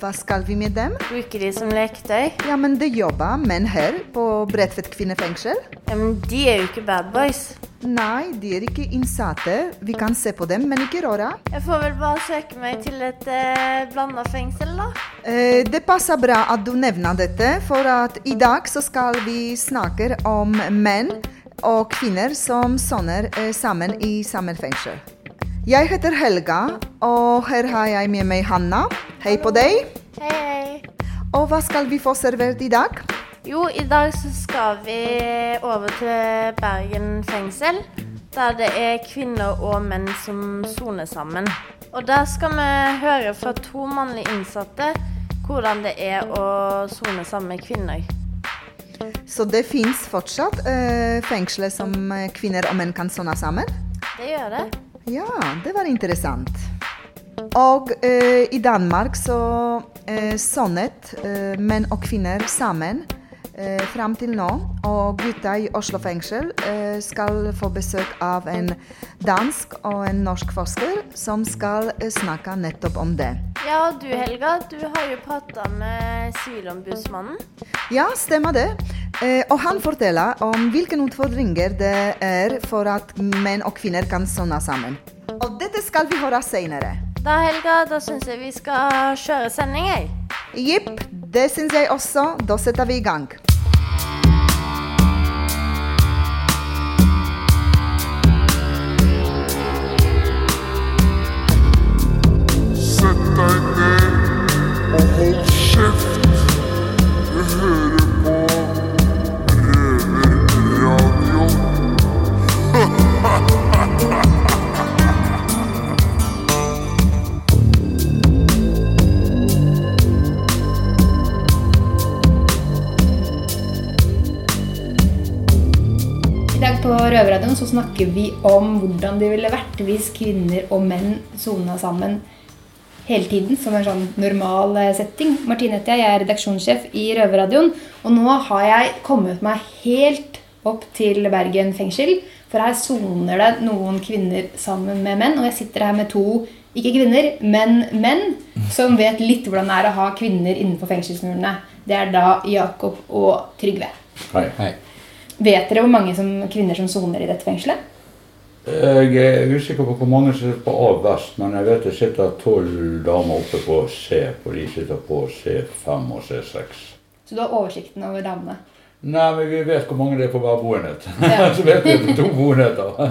Hva skal vi med dem? Bruke de som leketøy? Ja, men det jobber menn her på Bredtvet kvinnefengsel. Ja, Men de er jo ikke bad boys. Nei, de er ikke innsatte. Vi kan se på dem, men ikke røre. Jeg får vel bare søke meg til et eh, blanda fengsel, da. Eh, det passer bra at du nevner dette, for at i dag så skal vi snakke om menn og kvinner som soner eh, sammen i samme fengsel. Jeg heter Helga, og her har jeg med meg Hanna. Hei på deg. Hei, hei. Og hva skal vi få servert i dag? Jo, i dag så skal vi over til Bergen fengsel. Der det er kvinner og menn som soner sammen. Og der skal vi høre fra to mannlige innsatte hvordan det er å sone sammen med kvinner. Så det fins fortsatt eh, fengsler som eh, kvinner og menn kan sone sammen? Det gjør det. Ja, det var interessant. Og eh, i Danmark så eh, sonnet eh, menn og kvinner sammen eh, fram til nå. Og gutta i Oslo fengsel eh, skal få besøk av en dansk og en norsk forsker som skal eh, snakke nettopp om det. Ja, og du Helga, du har jo prata med Sivilombudsmannen. Ja, stemmer det. Eh, og han forteller om hvilke utfordringer det er for at menn og kvinner kan sonne sammen. Og dette skal vi høre senere. Da Helga, da syns jeg vi skal kjøre sending, jeg. Jipp, det syns jeg også. Da setter vi i gang. Sett deg ned og hold kjeft. På Røverradioen så snakker vi om hvordan det ville vært hvis kvinner og menn sona sammen hele tiden, som en sånn normal eh, setting. Martine heter jeg, jeg er redaksjonssjef i Røverradioen. Og nå har jeg kommet meg helt opp til Bergen fengsel. For her soner det noen kvinner sammen med menn. Og jeg sitter her med to, ikke kvinner, men menn, som vet litt hvordan det er å ha kvinner innenfor fengselsmurene. Det er da Jakob og Trygve. Hei. Hei. Vet dere hvor mange som, kvinner som soner i dette fengselet? Jeg er usikker på hvor mange som sitter på A vest, men jeg vet det sitter tolv damer oppe på C, og de sitter på C5 og C6. Så du har oversikten over damene? Nei, men vi vet hvor mange det er på hver boenhet. Ja. Så vet vi på to boenheter.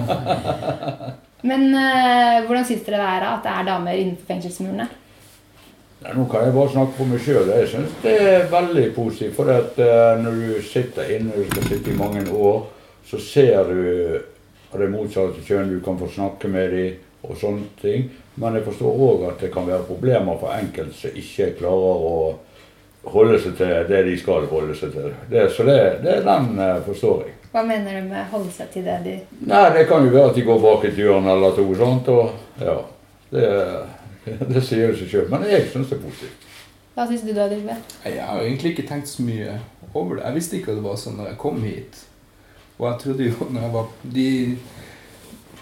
Men eh, hvordan syns dere det er at det er damer innenfor fengselsmurene? Nå kan jeg bare snakke for meg sjøl. Jeg syns det er veldig positivt. For at uh, når du sitter inne, du skal sitte i mange år, så ser du det motsatte kjønn, du kan få snakke med dem og sånne ting. Men jeg forstår òg at det kan være problemer for enkelte som ikke klarer å holde seg til det de skal holde seg til. Det, så det, det den eh, forstår jeg. Hva mener du med holde seg til det de Nei, det kan jo være at de går bak et hjørne eller to. sånt, Og ja, det, det sier jo seg sjøl. Men jeg syns det er positivt. Hva syns du da, Trygve? Jeg har egentlig ikke tenkt så mye over det. Jeg visste ikke at det var sånn når jeg kom hit. Og jeg trodde jo når jeg var de,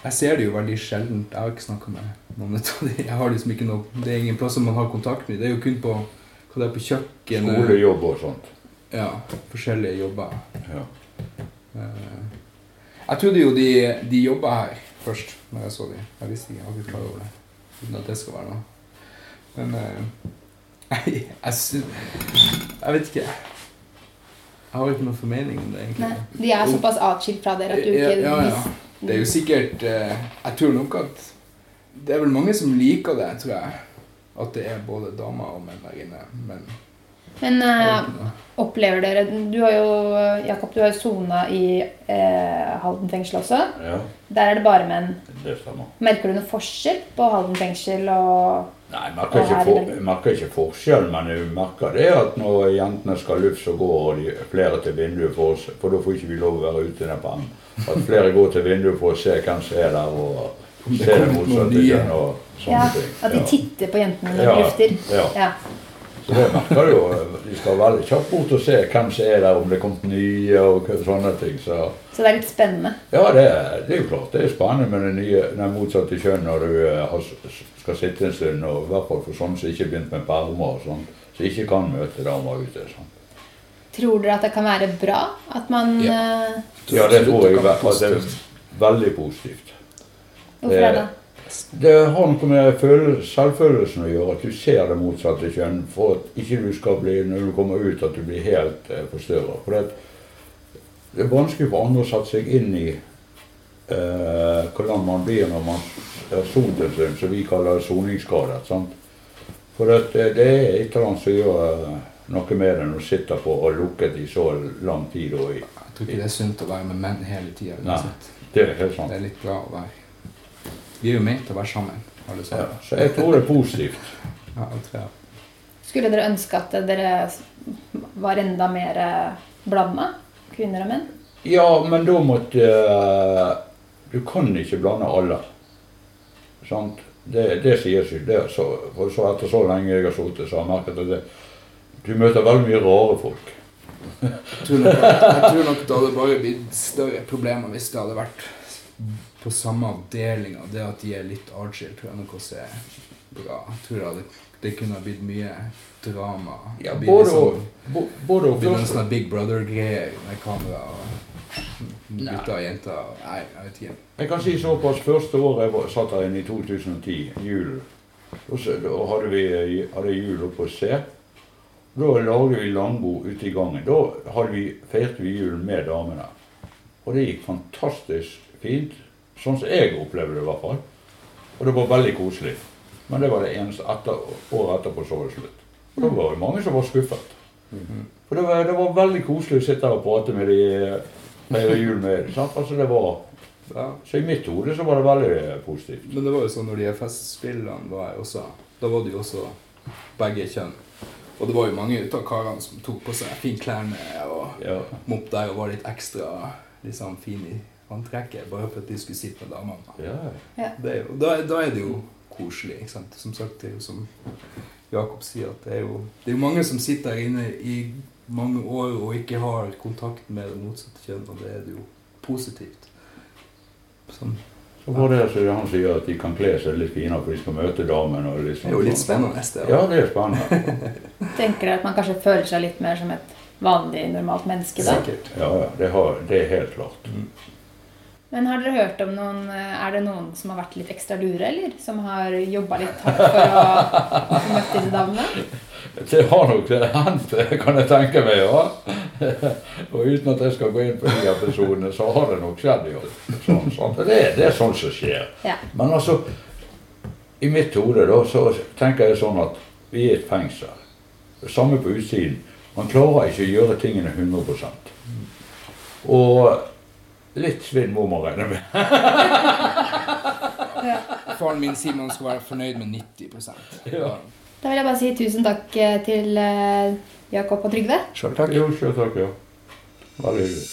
Jeg ser det jo veldig sjelden. Jeg har ikke snakka med noen av de. Jeg har liksom ikke noe, Det er ingen plasser man har kontakt med. Det er jo kun på, hva det er på kjøkken. Skolejobb og sånt. Ja, forskjellige jobber. Ja. Eh, Jeg trodde jo de, de jobba her først, når jeg så dem. Jeg visste ikke, jeg var ikke klar over det. Uten at det skal være noe. Men uh, jeg, jeg, jeg vet ikke. Jeg har ikke noen formening om det, egentlig. Nei, De er såpass atskilt fra dere at du ikke ja, ja. ja. Det er jo sikkert uh, Jeg tror nok at Det er vel mange som liker det, tror jeg. At det er både damer og menn der inne. Men Men eh, noe. opplever dere Du har jo, Jakob, du har jo sona i eh, Halden fengsel også. ja, Der er det bare menn. det stemmer. Merker du noe forskjell på Halden fengsel og Nei, jeg merker, ikke for, jeg merker ikke forskjell, men jeg merker det at når jentene skal lufse, så går de flere til vinduet for oss, for da får ikke vi lov å være ute der på den. At flere går til vinduet for å se hvem som er der, og se det motsatte kjønn og sånne Ja, ting. At de titter på jentene når de Ja, lufter. ja. Ja. Så det merker du jo. De skal veldig kjapt bort og se hvem som er der, om det er kommet nye og sånne ting. Så Så det er litt spennende. ja, det, er- det er jo klart det er spennende med det nye, det motsatte kjønn når du eh, har, skal sitte en stund, og i hvert fall for sånne som ikke har begynt med permer og sånn, som ikke kan møte damer ute. Sånn. Tror dere at det kan være bra at man Ja. eh, Ja, det tror jeg i hvert fall. det er veldig positivt. Hvorfor det, da? Det har noe med selvfølelsen å gjøre, at du ser det motsatte kjønn, for at ikke du skal bli, når du kommer ut, at du blir helt eh, forstørret. For det, det er vanskelig for andre å sette seg inn i eh, hvordan man blir når man er sonet en stund, som vi kaller soningsskadet. sant? For at, eh, det er et eller annet som gjør eh, noe med det når du sitter på og lukket i så lang tid. Og i, Jeg tror ikke det er sunt å være med menn hele tida. Det er helt sant. Det er litt bra å være Vi er jo ment til å være sammen, alle Ja, så jeg tror det er positivt. Ja, alt tror jeg. Skulle dere ønske at dere var enda mer blanda? Kvinner og menn? Ja, men da måtte eh, Du kan ikke blande alle. Sant? Det, det sier seg. Det, så, for så etter så lenge jeg har sittet, så har jeg merket at det, du møter veldig mye rare folk. Jeg tror, nok, jeg tror nok det hadde bare blitt større problemer hvis det hadde vært på samme avdeling. og Det at de er litt atskilt, tror jeg nok også er bra. Jeg tror det, det kunne ha blitt mye drama. Ja, både liksom- og. Både og. Blir noen sånne Big Brother-greier med kamera og gutter og jenter. og- Nei, jeg vet ikke. Jeg kan si såpass. Første året jeg var, satt her inne i 2010, julen, da hadde vi hadde jul oppe hos C. Da lagde vi langbord ute i gangen. Da hadde vi, feirte vi jul med damene. Og det gikk fantastisk fint. Sånn som jeg opplevde det i hvert fall. Og det var veldig koselig. Men det var det eneste etter, året etterpå så var det slutt. Og da var det mange som var skuffet. For det var, det var veldig koselig å sitte her og prate med de feire jul med sant? Altså det var Ja. Så i mitt hode så var det veldig positivt. Men det var jo sånn når de festspillene var jeg også Da var det jo også begge kjønn. Og det var jo mange ut av karene som tok på seg fine klær med og Ja. mopp der og var litt ekstra liksom fin i antrekket bare for at de skulle sitte med damene. ja. Det er jo, da, da er det jo koselig. ikke sant? Som sagt, det er jo som Jakob sier, at det er jo det er jo mange som sitter her inne i mange år og ikke har kontakt med det motsatte kjønn, og det er det jo positivt. Sånn. Så var det så han sier at de kan kle seg litt finere for de skal møte damen. og liksom, Det sånn. er jo litt spennende. Det, Ja, det er spennende. Tenker dere at man kanskje føler seg litt mer som et vanlig, normalt menneske da? Sikkert. Ja, ja, det, har, det er helt klart. Men har dere hørt om noen Er det noen som har vært litt ekstra lure, eller? Som har jobba litt hardt for å møte disse damene? Det har nok det hendt, kan jeg tenke meg. ja. Og uten at jeg skal gå inn på de episodene, så har det nok skjedd. jo. Sånn, sånn. Det, det er sånn som skjer. Ja. Men altså, i mitt hode da, så tenker jeg sånn at vi er et fengsel. Det samme på utsiden. Man klarer ikke å gjøre tingene 100% Og litt svinn må man regne med. Faren min sier man skal være fornøyd med 90% Ja. Da vil jeg bare si tusen takk eh, til eh, Jakob og Trygve. Sjøl takk. Jo, sjøl takk, ja. Veldig hyggelig.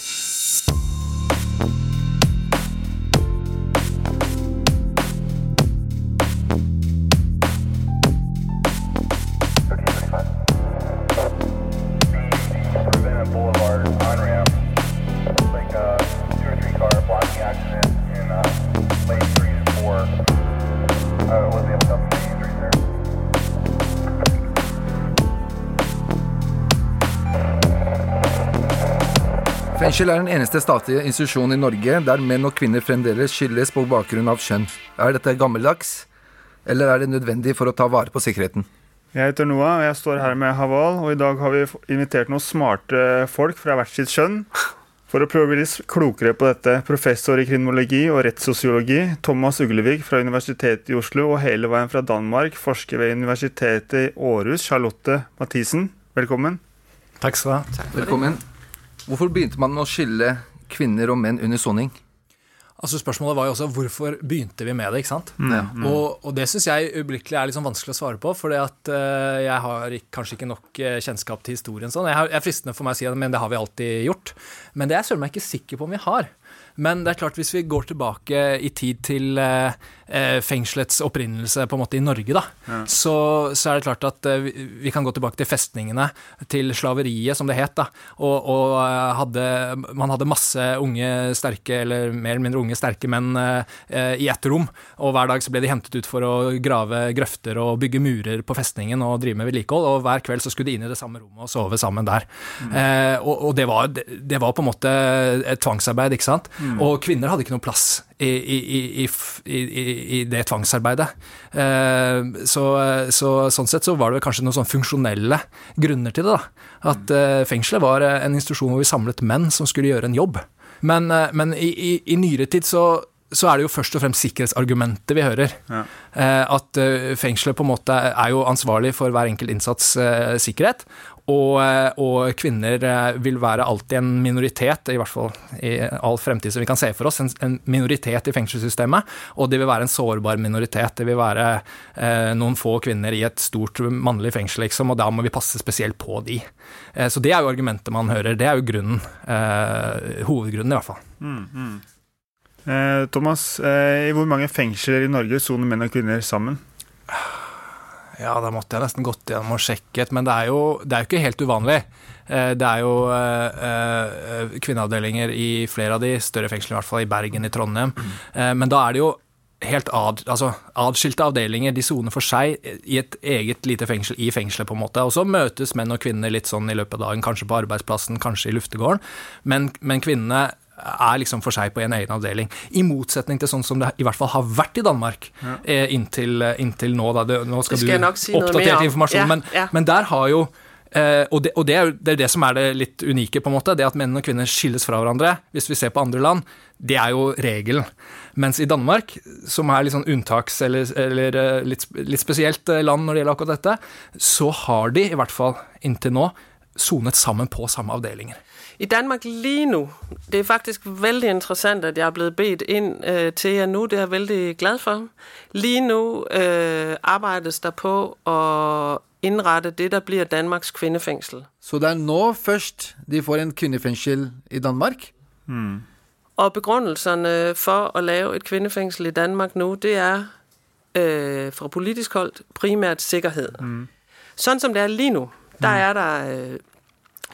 Fengsel er den eneste statlige institusjonen i Norge der menn og kvinner fremdeles skilles på bakgrunn av kjønn. Er dette gammeldags, eller er det nødvendig for å ta vare på sikkerheten? Jeg heter Noah, og jeg står her med Haval. Og i dag har vi invitert noen smarte folk fra hvert sitt kjønn for å prøve å bli litt klokere på dette. Professor i kriminologi og rettssosiologi, Thomas Uglevik fra Universitetet i Oslo, og hele veien fra Danmark, forsker ved Universitetet i Århus, Charlotte Mathisen. Velkommen. Takk skal du ha. Velkommen. Hvorfor begynte man med å skille kvinner og menn under soning? Altså Spørsmålet var jo også hvorfor begynte vi med det. ikke sant? Mm, mm. Og, og det syns jeg ublikkelig er litt sånn vanskelig å svare på, for jeg har kanskje ikke nok eh, kjennskap til historien. sånn. Jeg har, jeg er fristende for meg å si at men det har vi alltid gjort, men det er jeg søren meg ikke sikker på om vi har. Men det er klart, hvis vi går tilbake i tid til eh, eh, fengselets opprinnelse på en måte i Norge, da, Ja. så, så er det klart at eh, vi, kan gå tilbake til festningene, til slaveriet, som det het. da, Og, og eh, hadde, man hadde masse unge, sterke, eller mer eller mindre unge, sterke menn eh, eh, i ett rom. Og hver dag så ble de hentet ut for å grave grøfter og bygge murer på festningen og drive med vedlikehold. Og hver kveld så skulle de inn i det samme rommet og sove sammen der. Eh, og og det, var, det, det var på en måte et tvangsarbeid, ikke sant. Mm. Og kvinner hadde ikke noe plass i, i, i, i, det tvangsarbeidet. Eh, så, så sånn sett så var det kanskje noen sånn funksjonelle grunner til det. da. At eh, fengselet var eh, en institusjon hvor vi samlet menn som skulle gjøre en jobb. Men, men i, nyere tid så, så er det jo først og fremst sikkerhetsargumentet vi hører. Ja. At fengselet på en måte er jo ansvarlig for hver enkelt innsats sikkerhet. Og, eh, og kvinner eh, vil være alltid en minoritet, i hvert fall i all fremtid som vi kan se for oss, en, en minoritet i fengselssystemet. Og de vil være en sårbar minoritet. Det vil være eh, noen få kvinner i et stort mannlig fengsel, liksom, og da må vi passe spesielt på de. Eh, så det er jo argumentet man hører. Det er jo grunnen. Eh, hovedgrunnen, i hvert fall. Mm, mm. Eh, Thomas, i hvor mange fengsler i Norge soner menn og kvinner sammen? Ja, da måtte jeg nesten gått gjennom og sjekket, men det er jo, det er jo ikke helt uvanlig. Eh, Det er jo eh, eh, kvinneavdelinger i flere av de større fengslene, i hvert fall i Bergen, i Trondheim. Eh, Men da er det jo helt ad, altså, adskilte avdelinger. De soner for seg i et eget lite fengsel i fengselet, på en måte. Og så møtes menn og kvinner litt sånn i løpet av dagen, kanskje på arbeidsplassen, kanskje i luftegården. Men, men kvinnene er liksom for seg på en egen avdeling. I motsetning til sånn som det i hvert fall har vært i Danmark Ja. eh, inntil, inntil nå. Da. Det, nå skal, skal du si oppdatere ja. informasjon, men, ja. men der har jo eh, og, det, og det, er jo det, er det som er det litt unike, på en måte. Det at menn og kvinner skilles fra hverandre, hvis vi ser på andre land, det er jo regelen. Mens i Danmark, som er litt sånn unntaks- eller, eller eh, litt, litt spesielt eh, land når det gjelder akkurat dette, så har de, i hvert fall inntil nå, sonet sammen på samme avdelinger. I Danmark lige nu, det er faktisk veldig interessant, at jeg er blevet bedt inn øh, til jer nå, Det er jeg veldig glad for. Lige nå øh, arbeides der på å innrette det, der blir Danmarks kvinnefengsel. Så det er nå først de får en kvinnefengsel i Danmark? Og begrunnelsene for å lave et kvinnefengsel i Danmark nå, det er øh, fra politisk hold primært sikkerhet. Mm. Sånn som det er lige nu, der er der øh,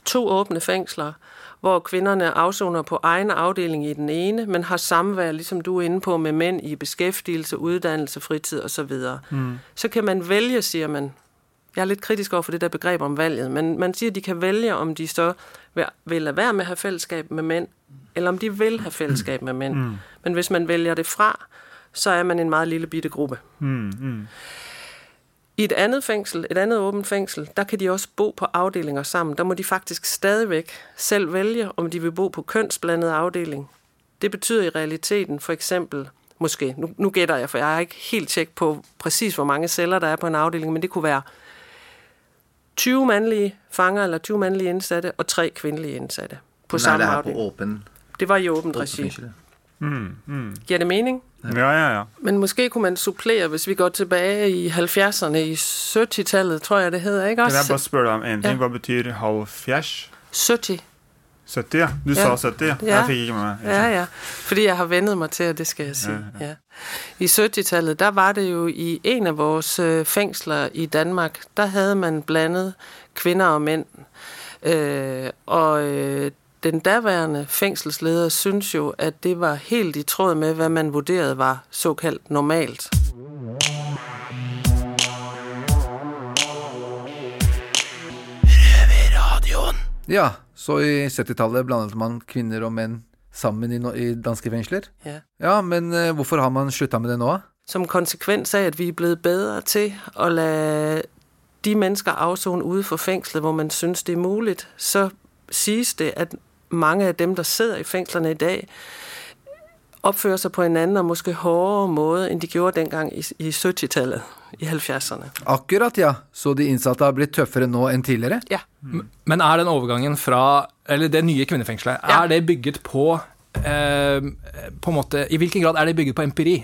to åbne fængsler, hvor kvinderne afsoner på egen afdeling i den ene, men har samvær, ligesom du er inde på, med mænd i beskæftigelse, uddannelse, fritid osv. Mm. Så kan man vælge, siger man. Jeg er lidt kritisk over for det der begreb om valget, men man siger, at de kan vælge, om de så vil, vil lade være med at have fællesskab med mænd, eller om de vil have fællesskab med mænd. Mm. Men hvis man vælger det fra, så er man en meget lille bitte gruppe. Mm, mm. I et andet fængsel, et andet åbent fængsel, der kan de også bo på afdelinger sammen. Der må de faktisk stadigvæk selv vælge, om de vil bo på kønsblandet afdeling. Det betyder i realiteten for eksempel, måske, nu, nu gætter jeg, for jeg har ikke helt tjek på præcis, hvor mange celler der er på en afdeling, men det kunne være 20 mandlige fanger eller 20 mandlige indsatte og tre kvindelige indsatte på er samme det her på afdeling. Det var i åbent regi. Mm, mm. Giver det mening? Ja, ja, ja. Men måske kunne man supplere, hvis vi går tilbage i 70'erne, i 70-tallet, tror jeg det hedder, ikke Kan også? jeg bare spørre dig om en ting? Ja. Hva betyr halv 70. 70, ja. Du Ja. sa 70, ja. Ja. Jeg fikk ikke med meg. Ja, ja. Fordi jeg har vendet mig til, at det skal jeg sige. Ja. I 70-tallet, der var det jo i en af vores øh, fængsler i Danmark, der havde man blandet kvinder og mænd. Øh, og øh, den daværende fængselsleder synes jo, at det var helt i tråd med, hvad man vurderede var såkaldt normalt. Ja, så i 70-tallet blandet man kvinner og menn sammen i, no i danske fengsler? Ja. Ja, men uh, hvorfor har man slutta med det nå? Som konsekvens av at vi er blevet bedre til å la de mennesker afzone ude for fængslet, hvor man synes, det er muligt, så sies det, at mange af dem, der sidder i fængslerne i dag, opfører sig på en anden og måske hårdere måde, end de gjorde dengang i, i 70-tallet, i 70'erne. Akkurat, ja. Så de innsatte har blitt tøffere nå enn tidligere? Ja. Men er den overgangen fra Eller det nye kvinnefengselet, er det bygget på på en måte, I hvilken grad er det bygget på empiri?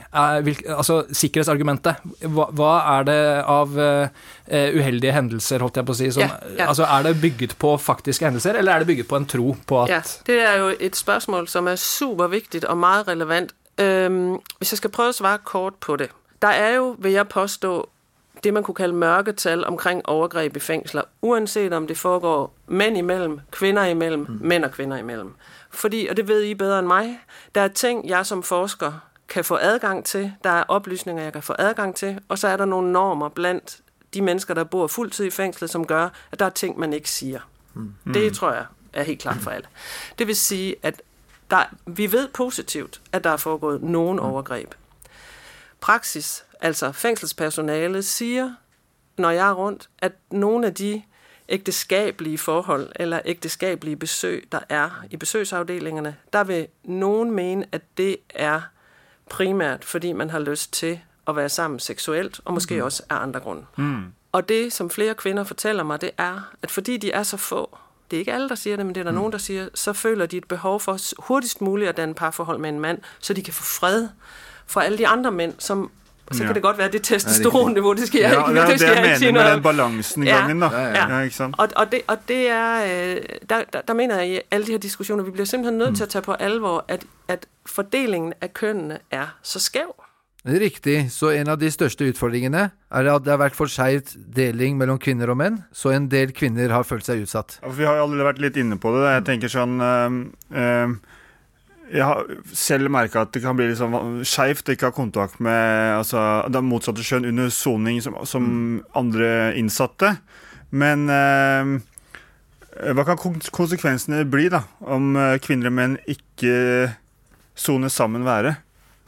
Hvil, altså Sikkerhetsargumentet. Hva, hva er det av uh, uheldige hendelser, holdt jeg på å si? Som, yeah, yeah. Altså, er det bygget på faktiske hendelser, eller er det bygget på en tro på at Ja, det er jo et spørsmål, som er superviktig og meget relevant. Um, hvis jeg skal prøve å svare kort på det. Der er jo, vil jeg påstå, det man kunne kalde mørketall omkring overgrep i fengsler, uansett om det foregår menn imellom, kvinner imellom, menn og kvinner imellem. Fordi, og det ved I bedre end mig, der er ting, jeg som forsker kan få adgang til, der er oplysninger, jeg kan få adgang til, og så er der nogle normer blandt de mennesker, der bor fuldtid i fængslet, som gør, at der er ting, man ikke siger. Mm. Det tror jeg er helt klart for alle. Det vil sige, at der, vi ved positivt, at der er foregået nogen overgreb. Praksis, altså fængselspersonale, siger, når jeg er rundt, at nogle af de ægteskabelige forhold eller ægteskabelige besøg, der er i besøgsafdelingerne, der vil nogen mene, at det er primært, fordi man har lyst til at være sammen seksuelt, og måske mm. også af andre grunde. Mm. Og det, som flere kvinder fortæller mig, det er, at fordi de er så få, det er ikke alle, der siger det, men det er der mm. nogen, der siger, så føler de et behov for hurtigst muligt at danne parforhold med en mand, så de kan få fred fra alle de andre mænd, som så Ja. kan det godt være, det testosteronnivået det skal jeg Ja, ikke, det er det jeg mener med den balansen i gangen, da. Ja, ikke sant? Og, og, det, og det er, øh, der, der, der mener jeg i alle de her diskusjoner, vi bliver simpelthen nødt til at tage på alvor, at, at fordelingen af kønnene er så skæv. Riktig. Så en av de største utfordringene er at det har vært for skeiv deling mellom kvinner og menn, så en del kvinner har følt seg utsatt. Vi har jo allerede vært litt inne på det. Jeg tenker sånn øh, ehm, Jeg har selv merka at det kan bli litt sånn skeivt å ikke ha kontakt med altså, det motsatte kjønn under soning som, som andre innsatte. Men eh, hva kan konsekvensene bli da, om eh, kvinner og menn ikke soner sammen være?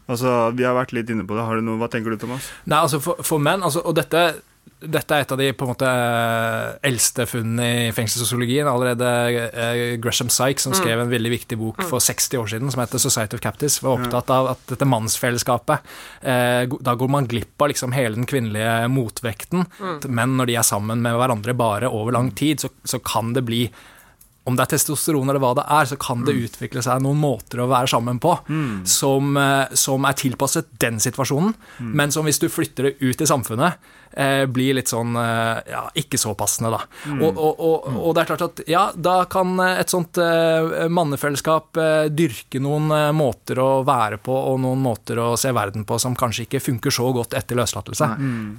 Altså, Vi har vært litt inne på det. Har du noe, Hva tenker du, Thomas? Nei, altså for, for menn, altså, og dette, dette er et av de på en måte eldste funnene i fengselssosiologien. Allerede eh, Gresham Sykes, som Mm. skrev en veldig viktig bok Mm. for 60 år siden, som heter 'Society of Captives', var opptatt av at dette mannsfellesskapet eh, Da går man glipp av liksom hele den kvinnelige motvekten. men Menn, når de er sammen med hverandre bare over lang tid, så, så kan det bli om det er testosteron eller hva det er, så kan det utvikle seg noen måter å være sammen på Mm. som, eh, som er tilpasset den situasjonen, Mm. men som hvis du flytter det ut i samfunnet, eh, blir litt sånn eh, ja, ikke så passende, da. Mm. Og, og, og, og det er klart at ja, da kan eh, et sånt eh, mannefellesskap eh, dyrke noen måter å være på, og noen måter å se verden på som kanskje ikke funker så godt etter løslatelse. Mm.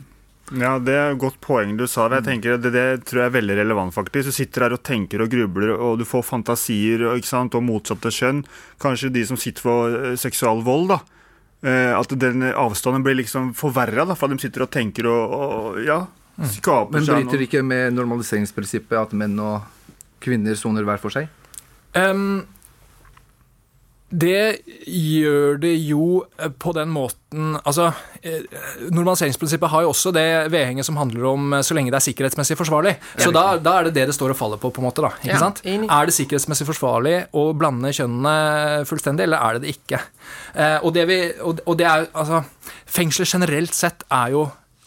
Ja, det er et godt poeng du sa. det. Jeg tenker det, det tror jeg er veldig relevant, faktisk. Du sitter her og tenker og grubler, og du får fantasier ikke sant, og motsatte kjønn. Kanskje de som sitter for eh, seksual vold, da. Eh, at den avstanden blir liksom forverra, for de sitter og tenker og, og ja, skaper Men bryter det ikke med normaliseringsprinsippet at menn og kvinner soner hver for seg? Ehm, det gjør det jo eh, på den måten Altså, eh, normaliseringsprinsippet har jo også det vedhenget som handler om eh, så lenge det er sikkerhetsmessig forsvarlig. Så da, da er det det det står og faller på, på en måte. da, ikke Ja, sant? enig. Er det sikkerhetsmessig forsvarlig å blande kjønnene fullstendig, eller er det det ikke? Og, det vi, og det er altså Fengsler generelt sett er jo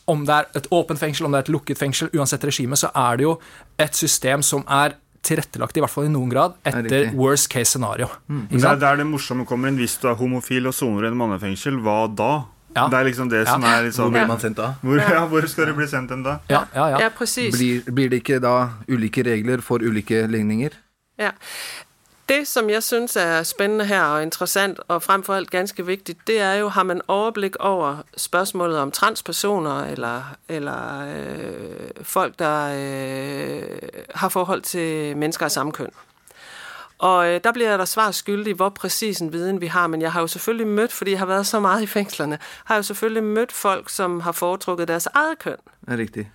om det er et åpent fengsel, om det er et lukket fengsel, uansett regime, så er det jo et system som er tilrettelagt, i hvert fall i noen grad, etter worst case scenario. Mm. Det er der det morsomme kommer inn. Hvis du er homofil og soner i en mannefengsel, hva da? Ja. Det er liksom det Ja. som er sånn Hvor blir man sendt da? Hvor, ja, hvor skal du bli sendt hen da? Ja, ja, Ja, ja, Blir, blir det ikke da ulike regler for ulike ligninger? Ja. Det, som jeg synes er spennende her og interessant, og fremfor alt ganske vigtigt, det er jo, har man overblik over spørgsmålet om transpersoner eller, eller øh, folk, der øh, har forhold til mennesker af samme køn. Og øh, der bliver der svar skyldig, hvor præcis en viden vi har, men jeg har jo selvfølgelig mødt, fordi jeg har været så meget i fængslerne, har jo selvfølgelig mødt folk, som har foretrukket deres eget køn. Er riktig.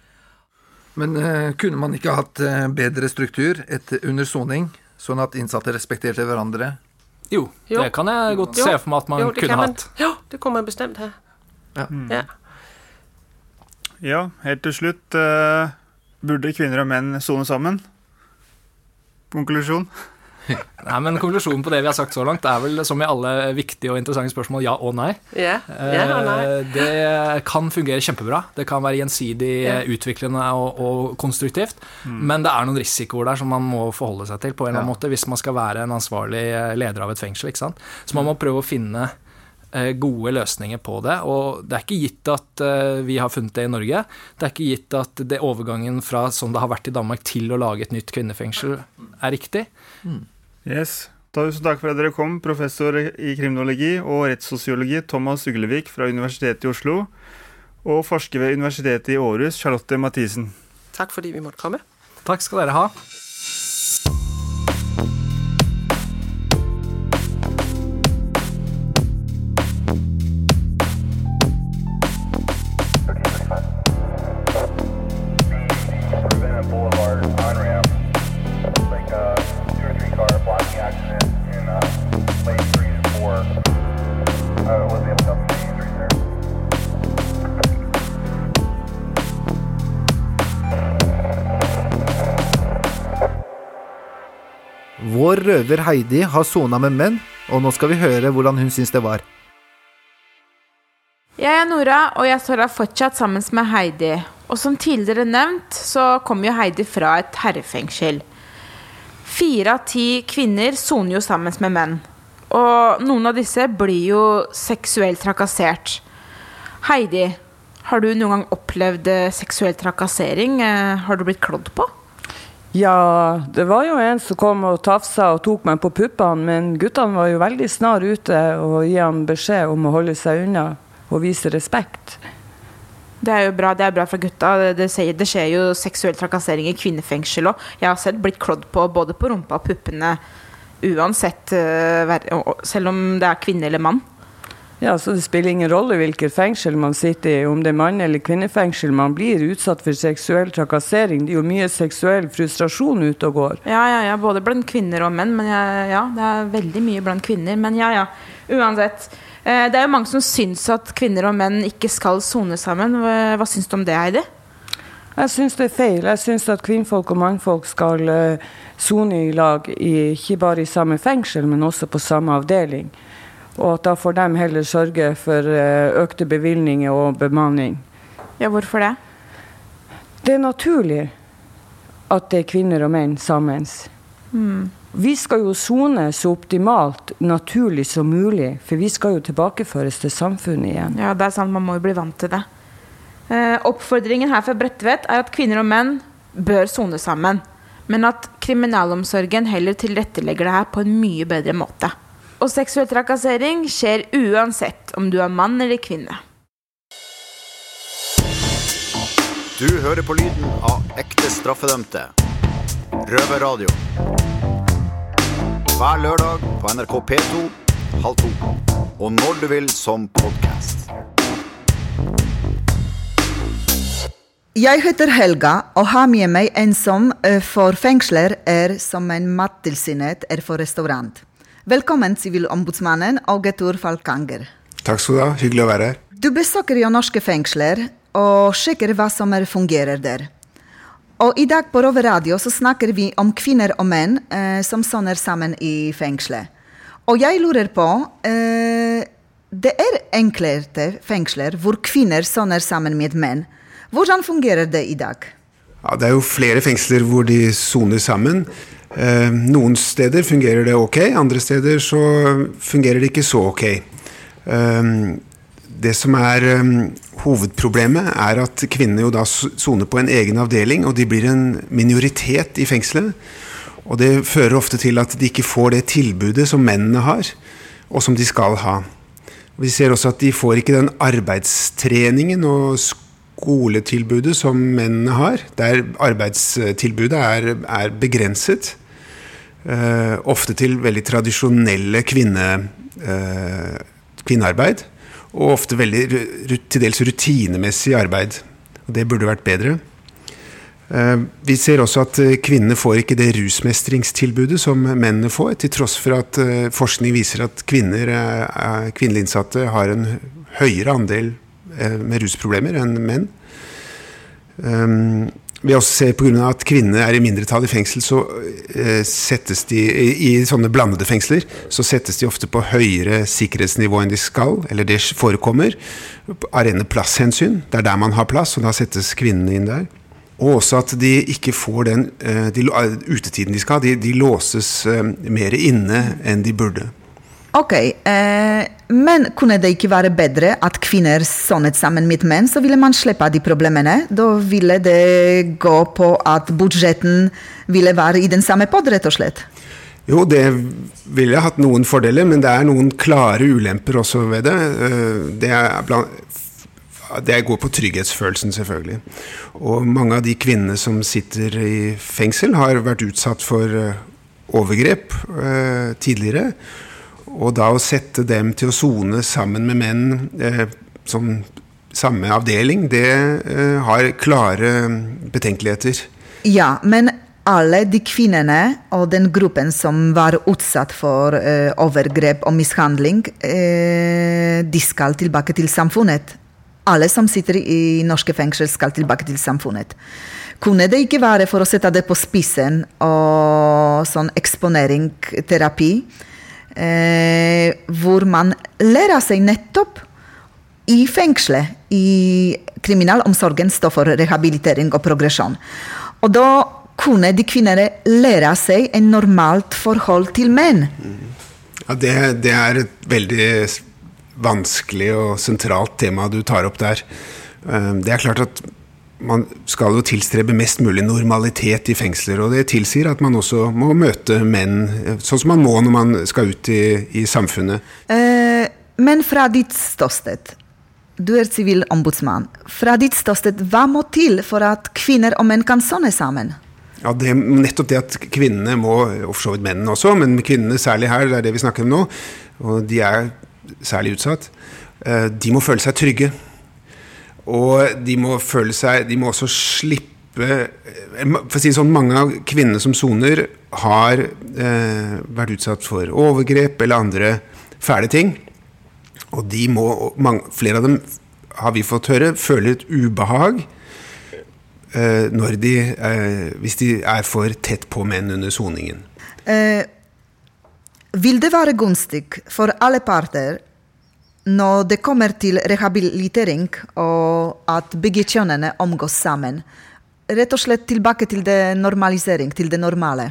Men øh, kunne man ikke hatt eh, bedre struktur etter, under soning, sånn at innsatte respekterte hverandre? Jo, det kan jeg godt se for meg at man jo, kunne man, hatt. Ja, det kommer bestemt her. Ja. ja. Ja, helt til slutt. Uh, burde kvinner og menn sone sammen? Konklusjon? Nei, men Konklusjonen på det vi har sagt så langt, er vel som i alle viktige og interessante spørsmål ja og nei. Ja, ja og nei. Eh, Det kan fungere kjempebra. Det kan være gjensidig yeah. utviklende og, og konstruktivt. Men det er noen risikoer der som man må forholde seg til på en eller annen måte hvis man skal være en ansvarlig eh, leder av et fengsel. ikke sant? Så man må prøve å finne eh, gode løsninger på det. Og det er ikke gitt at vi har funnet det i Norge. Det er ikke gitt at det overgangen fra sånn det har vært i Danmark til å lage et nytt kvinnefengsel er riktig. Yes. Tusen takk for at dere kom, professor i kriminologi og rettssosiologi Thomas Uglevik fra Universitetet i Oslo, og forsker ved Universitetet i Århus, Charlotte Mathisen. Takk fordi vi måtte komme. Takk skal dere ha. Vår røver Heidi har sona med menn, og nå skal vi høre hvordan hun syns det var. Jeg er Nora, og jeg står her fortsatt sammen med Heidi. Og som tidligere nevnt, så kommer jo Heidi fra et herrefengsel. Fire av ti kvinner soner jo sammen med menn. Og noen av disse blir jo seksuelt trakassert. Heidi, har du noen gang opplevd eh, seksuell trakassering? Eh, Har du blitt klådd på? Ja, det var jo en som kom og tafsa og tok meg på puppene, men guttene var jo veldig snar ute og gi ham beskjed om å holde seg unna og vise respekt. Det er jo bra, det er bra for gutta. Det, skjer jo seksuell trakassering i kvinnefengsel òg. Jeg har selv blitt klådd på både på rumpa og puppene uansett, eh, selv om det er kvinne eller mann. Ja, så Det spiller ingen rolle hvilket fengsel man sitter i, om det er mann- eller kvinnefengsel. Man blir utsatt for seksuell trakassering. Det er jo mye seksuell frustrasjon ute og går. Ja, ja, ja, både blant kvinner og menn. Men ja, ja, det er veldig mye blant kvinner. Men ja, ja. Uansett. Eh, Det er jo mange som syns at kvinner og menn ikke skal sone sammen. Hva, syns du om det, Heidi? Jeg syns det er feil. Jeg syns at kvinnfolk og mannfolk skal eh, sone i lag, ikke bare i samme fengsel, men også på samme avdeling. Og at da får de heller sørge for eh, økte bevilgninger og bemanning. Ja, hvorfor det? Det er naturlig at det er kvinner og menn sammen. Mm. Vi skal jo sone så optimalt naturlig som mulig, for vi skal jo tilbakeføres til samfunnet igjen. Ja, det er sant. Man må jo bli vant til det. Eh, oppfordringen her fra Bredtvet er at kvinner og menn bør sone sammen. Men at kriminalomsorgen heller tilrettelegger det her på en mye bedre måte. Og seksuell trakassering skjer uansett om du er mann eller kvinne. Du hører på lyden av ekte straffedømte. Røverradio. Hver lørdag på NRK P2 halv to. Og når du vil som podkast. Jeg heter Helga og har med meg en som eh, for fengsler er som en mattilsynet er for restaurant. Velkommen, Sivilombudsmannen Augetur Falkanger. Takk skal du ha. Hyggelig å være her. Du besøker jo norske fengsler og sjekker hva som er fungerer der. Og i dag på Rove Radio så snakker vi om kvinner og menn eh, som soner sammen i fengselet. Og jeg lurer på eh, Det er enklere fengsler hvor kvinner soner sammen med menn. Hvordan fungerer det i dag? Ja, det er jo flere fengsler hvor de soner sammen. Eh, noen steder fungerer det ok, andre steder så fungerer det ikke så ok. Eh, det som er eh, hovedproblemet, er at kvinnene jo da soner på en egen avdeling, og de blir en minoritet i fengselet. Og det fører ofte til at de ikke får det tilbudet som mennene har, og som de skal ha. Vi ser også at de får ikke den arbeidstreningen og skoletilbudet som mennene har, der arbeidstilbudet er, er begrenset. Eh, ofte til veldig tradisjonelle kvinne, eh, kvinnearbeid. Og ofte veldig til dels rutinemessig arbeid. Og det burde vært bedre. Eh, Vi ser også at kvinnene får ikke det rusmestringstilbudet som mennene får, til tross for at forskning viser at kvinner, kvinnelige innsatte har en høyere andel med rusproblemer enn menn. Vi også ser pga. at kvinner er i mindretall i fengsel, så eh, settes de i, sånne blandede fengsler så settes de ofte på høyere sikkerhetsnivå enn de skal, eller det forekommer, av rene plasshensyn. Det er der man har plass, og da settes kvinnene inn der. Og også at de ikke får den eh, de, eh, utetiden de skal. De, de låses mer inne enn de burde. Ok, eh, men kunne det ikke være bedre at kvinner sonet sammen med menn, så ville man slippe de problemene? Da ville det gå på at budsjetten ville være i den samme podd, rett og slett? Jo, det ville hatt noen fordeler, men det er noen klare ulemper også ved det. Eh, Det, blant, det går på trygghetsfølelsen, selvfølgelig. Og mange av de kvinnene som sitter i fengsel, har vært utsatt for eh, overgrep eh, tidligere. Og da å sette dem til å sone sammen med menn eh, som samme avdeling, det eh, har klare betenkeligheter. Ja, men alle de kvinnene og den gruppen som var utsatt for eh, overgrep og mishandling, eh, de skal tilbake til samfunnet. Alle som sitter i norske fengsel, skal tilbake til samfunnet. Kunne det ikke være for å sette det på spissen og sånn eksponeringsterapi, eh, hvor man lærer seg nettopp i fengselet, i kriminalomsorgen, står for rehabilitering og progresjon. Og da kunne de kvinnene lære seg en normalt forhold til menn. Ja, det, det er et veldig vanskelig og sentralt tema du tar opp der. Eh, Det er klart at man skal jo tilstrebe mest mulig normalitet i fengsler, og det tilsier at man også må møte menn sånn som man må når man skal ut i, i samfunnet. Eh, men fra ditt ståsted, du er sivilombudsmann, fra ditt ståsted, hva må til for at kvinner og menn kan sone sammen? Ja, det nettopp det at kvinnene må, og for så vidt mennene også, men kvinnene særlig her, det er det vi snakker om nå, og de er særlig utsatt, eh, de må føle seg trygge. Og de må føle seg De må også slippe eh, For å si det sånn, mange av kvinnene som soner, har eh, vært utsatt for overgrep eller andre fæle ting. Og de må, mange, flere av dem har vi fått høre, føler et ubehag eh, når de, eh, hvis de er for tett på menn under soningen. Eh, vil det være gunstig for alle parter når det kommer til rehabilitering og at begge kjønnene omgås sammen? Rett og slett tilbake til det normalisering, til det normale.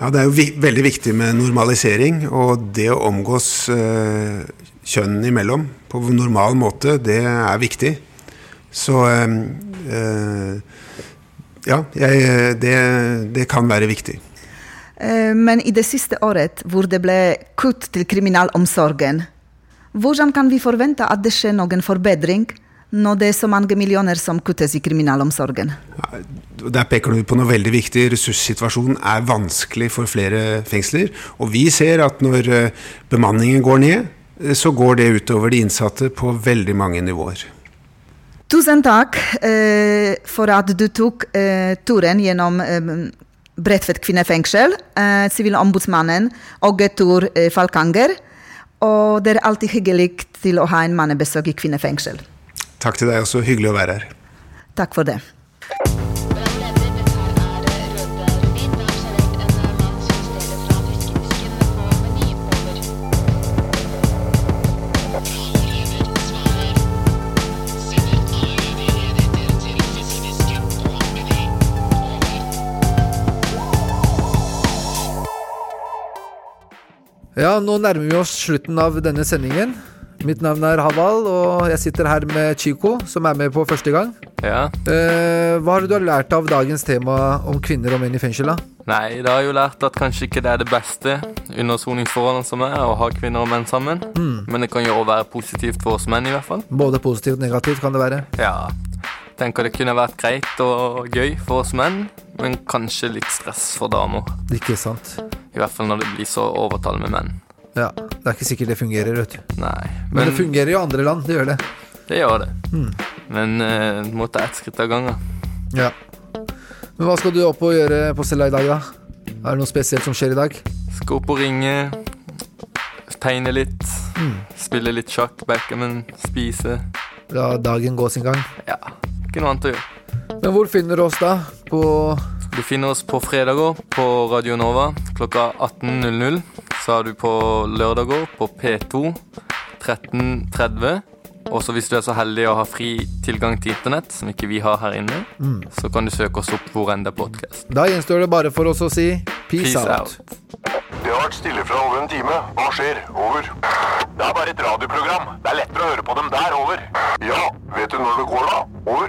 Ja, Det er jo vi veldig viktig med normalisering, og det å omgås eh, kjønnene imellom på normal måte, det er viktig. Så eh, eh, ja, jeg, det, det kan være viktig. Eh, Men i det siste året, hvor det ble kutt til kriminalomsorgen, hvordan kan vi forvente at det skjer noen forbedring når det er så mange millioner som kuttes i kriminalomsorgen? Der peker du på noe veldig viktig. Ressurssituasjonen er vanskelig for flere fengsler. Og vi ser at når eh, bemanningen går ned, eh, så går det utover de innsatte på veldig mange nivåer. Tusen takk eh, for at du tok eh, turen gjennom eh, Bredtvet kvinnefengsel, eh, sivilombudsmannen Åge eh, Falkanger. Og det er alltid hyggelig til å ha en mannebesøk i kvinnefengsel. Takk til deg også. Hyggelig å være her. Takk for det. Ja, nå nærmer vi oss slutten av denne sendingen. Mitt navn er Haval, og jeg sitter her med Chico, som er med på første gang. Ja. Eh, hva har du lært av dagens tema om kvinner og menn i fengsel? da? Nei, det har jo lært at kanskje ikke det er det beste under soningsforholdene som er, å ha kvinner og menn sammen. Mm. Men det kan jo også være positivt for oss menn, i hvert fall. Både positivt og negativt kan det være. Ja. Tenker det kunne vært greit og gøy for oss menn, men kanskje litt stress for damer. Ikke sant. I hvert fall når det blir så overtall med menn. Ja, Det er ikke sikkert det fungerer, vet du. Nei. Men, det fungerer i andre land, det gjør det. Det gjør det. Mm. Men det må ta ett skritt av gangen. Ja. Men hva skal du opp og gjøre på cella i dag, da? Er det noe spesielt som skjer i dag? Skal opp og ringe, tegne litt, Mm. spille litt sjakk, backgammon, spise. La dagen gå sin gang? Ja. Ikke noe annet å gjøre. Men hvor finner du oss da? På Du finner oss på fredager på Radio Nova klokka 18.00. Så er du på lørdager på P2 13.30. Og så hvis du er så heldig å ha fri tilgang til internett, som ikke vi har her inne, Mm. så kan du søke oss opp hvor enn det er podkast. Da gjenstår det bare for oss å si peace, Peace out. out. Det har vært stille fra over en time. Hva skjer? Over. Det er bare et radioprogram. Det er lettere å høre på dem der. Over. Ja, vet du når det går, da? Over.